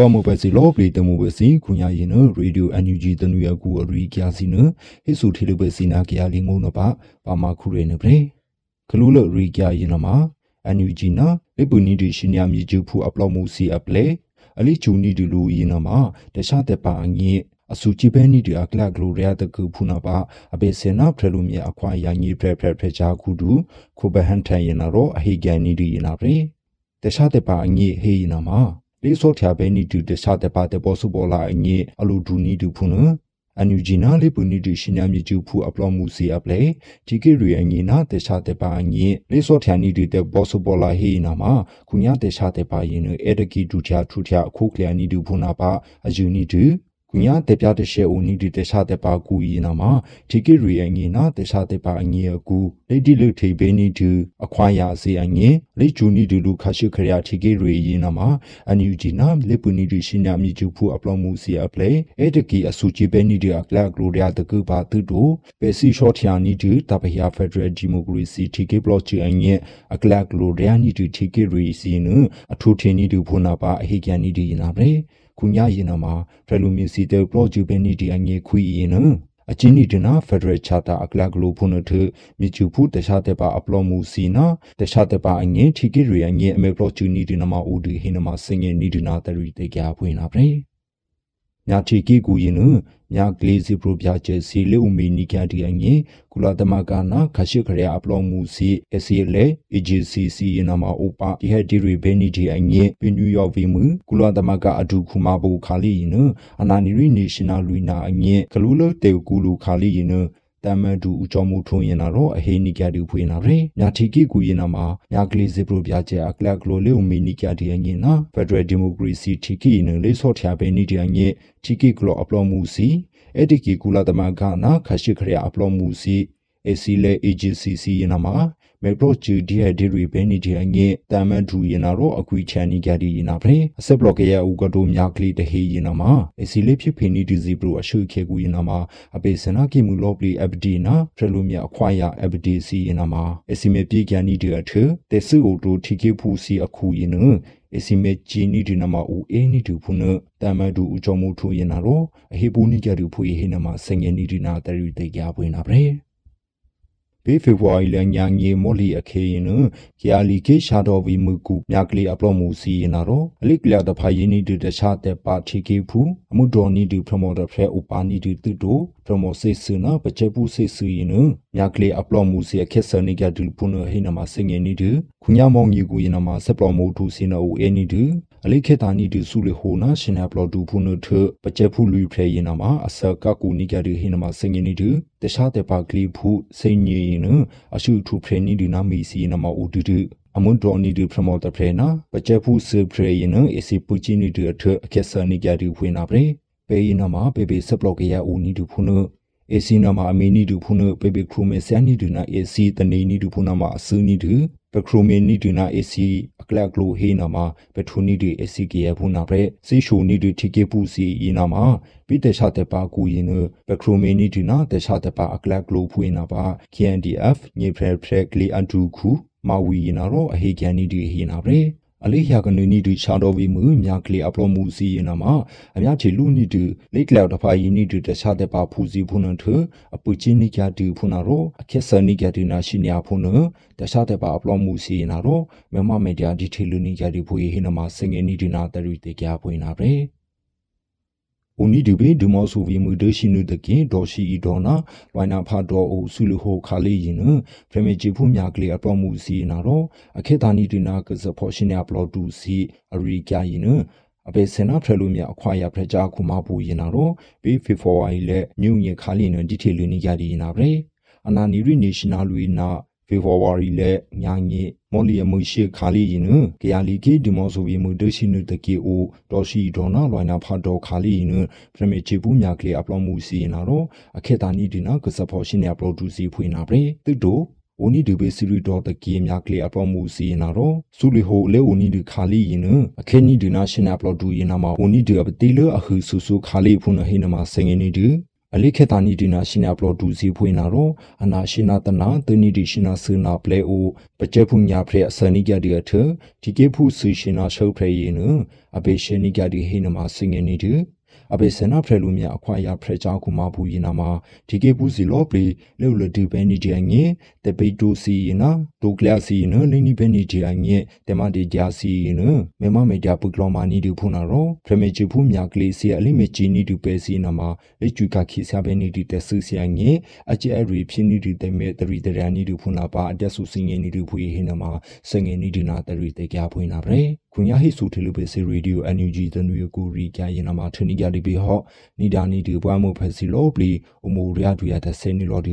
ပွားမပစီလောပလီတမှုပစီခုညာရင်နရေဒီယို NUG တနူရကူအရီကျာစီနဟိဆူထီလပစီနာကရလင်းငုံနပါပါမခုရေနပရေကလူလရီကျာရင်နမှာ NUG နာလေပူနီဒီရှင်ညာမြကျူဖူအပလောမှုစီအပလေအလီချူနီဒီလူရင်နမှာတခြားတဲ့ပါအငိအစုချိပဲနီဒီအကလဂလိုရတကူဖုနာပါအဘေစနာဖရလူမီအခွာယာညီဖရဖရဖရချာခုဒူခုဘဟန်ထန်ရင်နာရောအဟိကန်နီဒီရင်နာရေတခြားတဲ့ပါအငိဟေရင်နာမှာ လေးစောထယာပဲနီတူတခြားတဲ့ပါတဲ့ပေါ်စုပေါ်လာအငိအလူဒူနီဒူဖုနအန်ယူဂျီနာလေးပူနီတူရှင်ညာမြကျူဖူအပလောမှုစီအပလေဒီကေရီအငိနာတခြားတဲ့ပါအငိလေးစောထယာနီတူတဲ့ပေါ်စုပေါ်လာဟေနာမှာခုညာတခြားတဲ့ပါရင်အဲဒကီဒူချာထူချာအခုကလျာနီဒူဖုနာပါအယူနီတူကုညာတေပြတဲ့ရှေဦးနီဒီတေရှာတဲ့ပါကူဤနာမှာဒီကိရီအငေနာတေ ရှာတဲ့ပါအငေအကူလေဒီလူထေဘေနီတူအခွာရစေအငေလေဂျူနီဒူလူခါရှိခရယာဒီကိရီဤနာမှာအန်ယူဂျီနာလေပူနီဒီရှင်ညာမြကျူဖူအပလောမှုစီအပလေအဲ့တကီအဆူချီဘေနီဒီအကလကလိုရယာတကူပါတူတူပေစီရှော့ထယာနီဒီတပယာဖက်ဒရယ်ဒီမိုကရေစီဒီကိဘလော့ချီအငေအကလကလိုရယာနီဒီဒီကိရီစီနအထူထင်းနီ ဒူဖူနာပါအဟိကန်နီဒီနာပလေခုညာရင်နမှာဖရလူမီစီတေပရောဂျူဘနီဒီအငေခွီရင်နအချင်းနီဒနာဖက်ဒရယ်ချာတာအကလဂလိုဖုန်ထမြချူဖုတခြားတဲ့ပါအပလောမှုစီနာတခြားတဲ့ပါအငင်းထီကိရီအငင်းအမေပရောဂျူနီဒီနမှာဦးဒီဟိနမှာစင်ငယ်နီဒီနာတရီတေကြဖွင့်လာပြီ ညာချီကီကူရင်နညာကလေးစီပရိုပြချက်စီလေဦးမီနီကတီအငင်းကုလာသမကနာခရှိခရယာအပလောမှုစီ SCL AGCC နမှာဥပဒီဟက်ဒီရီဘဲနီဒီအငင်းပင်နယူးယောက်ဗီမူကုလာသမကအဒူခုမာဘူခါလီနအနာနီရီနေရှင်နယ်လူနာအငင်းကလူလတေကူလူခါလီန တမန်တူဦးကျော်မှုထုံရင်လာတော့အဟိနိကတူဖွေးနာရယ်ညာတီကီကူရင်နာမှာညာကလေးစပရိုပြကျအကလကလိုလေဦးမီနိကတီအငင်းနာဖက်ဒရယ်ဒီမိုကရေစီတီကီနလေဆော့ထယာပဲနီဒီအငင်းတီကီကလိုအပလောမှုစီအဲ့ဒီကီကူလာတမကနာခရှိခရယာအပလောမှုစီ AC လေ AGCC ရင်နာမှာ မေပရိုချူဒီဟဒီရီဘဲနီဒီအငဲတမန်ထူရင်နာတော့အကွီချန်နီကြဒီရင်နာဖလေအဆက်ဘလော့ကရဲ့ဥကတိုမြာကလီတဟေရင်နာမှာအစီလေးဖြစ်ဖင်နီဒီစီပရိုအရှုခေကူရင်နာမှာအပေစနာကိမူလော့ပလီ FD နာဖရလူမြအခွာရ FDC ရင်နာမှာအစီမေပြေကန်နီဒီအထတေစုအိုတိုထီကေဖူစီအခုရင်နအစီမေဂျီနီဒီနမဦးအေနီတူဖုနတမဒူအချောမှုထူရင်နာတော့အဟေပူနီကြတူဖူဟေနမစငယ်နီဒီနာတရီတေကြပွင့်နာပဲ ဘေဖေဖော်ဝါရီလညာငေမော်လီအခေရင်နကီယာလီကေရှာတော်ဝီမူကူမြကလီအပလော့မူစီရင်နာတော့အလိကလျာတဖာယင်းနီတူတခြားတဲ့ပါတီကေဖူအမှုတော်နီတူပရမိုတာဖဲဥပါနီတူတူတိုပရမိုစေစနာပချက်ပူစေစရင်နမြကလီအပလော့မူစီအခက်ဆနိကဒူဖုနဟိနမစငယ်နီတူခုညာမောင်ကြီးကူရင်နမဆက်ပလော့မူတူစင်နိုအဲနီတူ အလိခေတာနီတူစုလေဟိုနာရှင်နာပလော့တူဖုနထပချက်ဖူလူဖဲရင်နမအစကကူနီကဒူဟိနမစငယ်နီတူတခြားတဲ့ပါကလီဖူစိန်ညင်နအရှုထူဖဲနီဒီနာမီစီနမဥတူတူအမွန်တော်နီဒီပရမော်တဖဲနာပချက်ဖူစဖရဲရင်အစီပူချီနီတူအထအခက်ဆာနီကြတူဖွင့်နာပရေပေရင်နမပေပေဆပ်လော့ကရဦးနီတူဖုနအေစီနမအမီနီတူဖုနပေပေခရူမေဆန်နီတူနာအေစီတနေနီတူဖုနမအဆူနီတူ ပခရူမေနီတူနာအေစီအကလကလိုဟေနာမပထူနီတူအေစီကေဖုနာပရေစီရှူနီတူတီကေပူစီဤနာမပိတရှာတဲ့ပါကူရင်ပခရူမေနီတူနာတရှာတဲ့ပါအကလကလိုဖွေနာပါ KNDF ညေဖရဖရကလီအန်တူခုမဝီနာရောအဟေကန်နီဒီဟေနာပရေ အလေးရကနနီတူချာတော်ဝီမှုမြကလေးအပလောမှုစီရင်နာမှာအများချီလူနီတူလိတ်လောက်တဖာယီနီတူတခြားတဲ့ပါဖူစီဖုန်ထအပူချင်းနီကြတူဖုန်နာရောအခက်ဆနီကြတူနာရှိနေဖုန်နတခြားတဲ့ပါအပလောမှုစီရင်နာရောမမမေဒီယာဒီထေလူနီကြတူဖူဟိနမှာစင်ငယ်နီတူနာတရီတေကြဖွင့်နာပဲ ဦးနီဒီဘေဒီမောဆူဗီမူဒရှိနုတကင်ဒေါ်ရှိဤဒေါ်နာလွိုင်နာဖာဒေါ်အိုဆူလူဟိုခါလေးရင်နဖရမေချီဖူမြကလေးအပေါ်မူစီနာတော့အခေတာနီဒီနာကစဖောရှင်ယာပလော့တူစီအရီကြရင်နအပေစင်နာဖရလူမြအခွာရဖရကြခုမပူရင်နာတော့ဘေဖေဖော်ဝါရီလက်ညုံရခါလီနဒီထေလူနီကြဒီနာဗရေအနာနီရီနေရှင်နယ်လူနာ ဖေဖော်ဝါရီလက်ညာငေမော်လီယမှုရှိခါလီရင်နကရလီကေဒီမောဆိုဗီမှုဒရှိနုတကေအိုဒေါ်ရှိဒေါ်နာလွိုင်နာဖာဒေါ်ခါလီရင်ပရမေချေပူမြကလေးအပလောမှုစီရင်နာတော့အခေတာနီဒီနာကစဖော်ရှင်ရပရိုဒူစီဖွေနာပရေတူတိုအိုနီဒီဘေစီရီဒေါ်တကီမြကလေးအပလောမှုစီရင်နာတော့ဆူလီဟိုလေအိုနီဒီခါလီရင်အခေနီဒီနာရှင်အပလောဒူရင်နာမှာအိုနီဒီအပတီလအဟူဆူဆူခါလီဖုန်ဟိနမှာစငင်းနီဒီ အလိခေတာနီဒီနာရှိနာပလောဒူစီဖွေနာရောအနာရှိနာတနာတနီဒီရှိနာဆူနာပလေအိုပကျဖူညာဖရအစနိကြဒီအထဒီကေဖူဆူရှိနာရှုပ်ဖရယေနအဘေရှနိကြဒီဟိနမစင်ငနေတူ အဘေစနာဖရလူမြအခွာရဖရချောက်ကူမဘူးရင်နာမှာဒီကေပူစီလောပရီလေလဒီဘဲနီဂျန်ငေတပိတိုစီနာဒိုကလာစီနလိနီဘဲနီဂျန်ငေတမဒီဂျာစီနမေမမေဂျာပုကလောမာနီဒီဖူနာရောဖရမေချီဖူမြကလေးစီအလိမေချီနီဒီပဲစီနာမှာလေချူကခိဆာဘဲနီဒီတဆူစီငေအကျဲအရီဖြစ်နီဒီတမေတရီတရန်နီဒီဖူနာပါအတက်ဆူစင်ငေနီဒီဖူဟိနမှာစငေနီဒီနာတရီတေကြဖွေးနာပဲခွန်ရဟိဆူထေလူပဲစီရေဒီယို NUG တနွေကိုရီကြရင်နာမှာထနီကြလိပြီဟော့နီဒါနီဒီပွားမှုဖက်စီလောပလီအမိုရီယာဒူရတဲ့ဆဲနီလော်ဒီ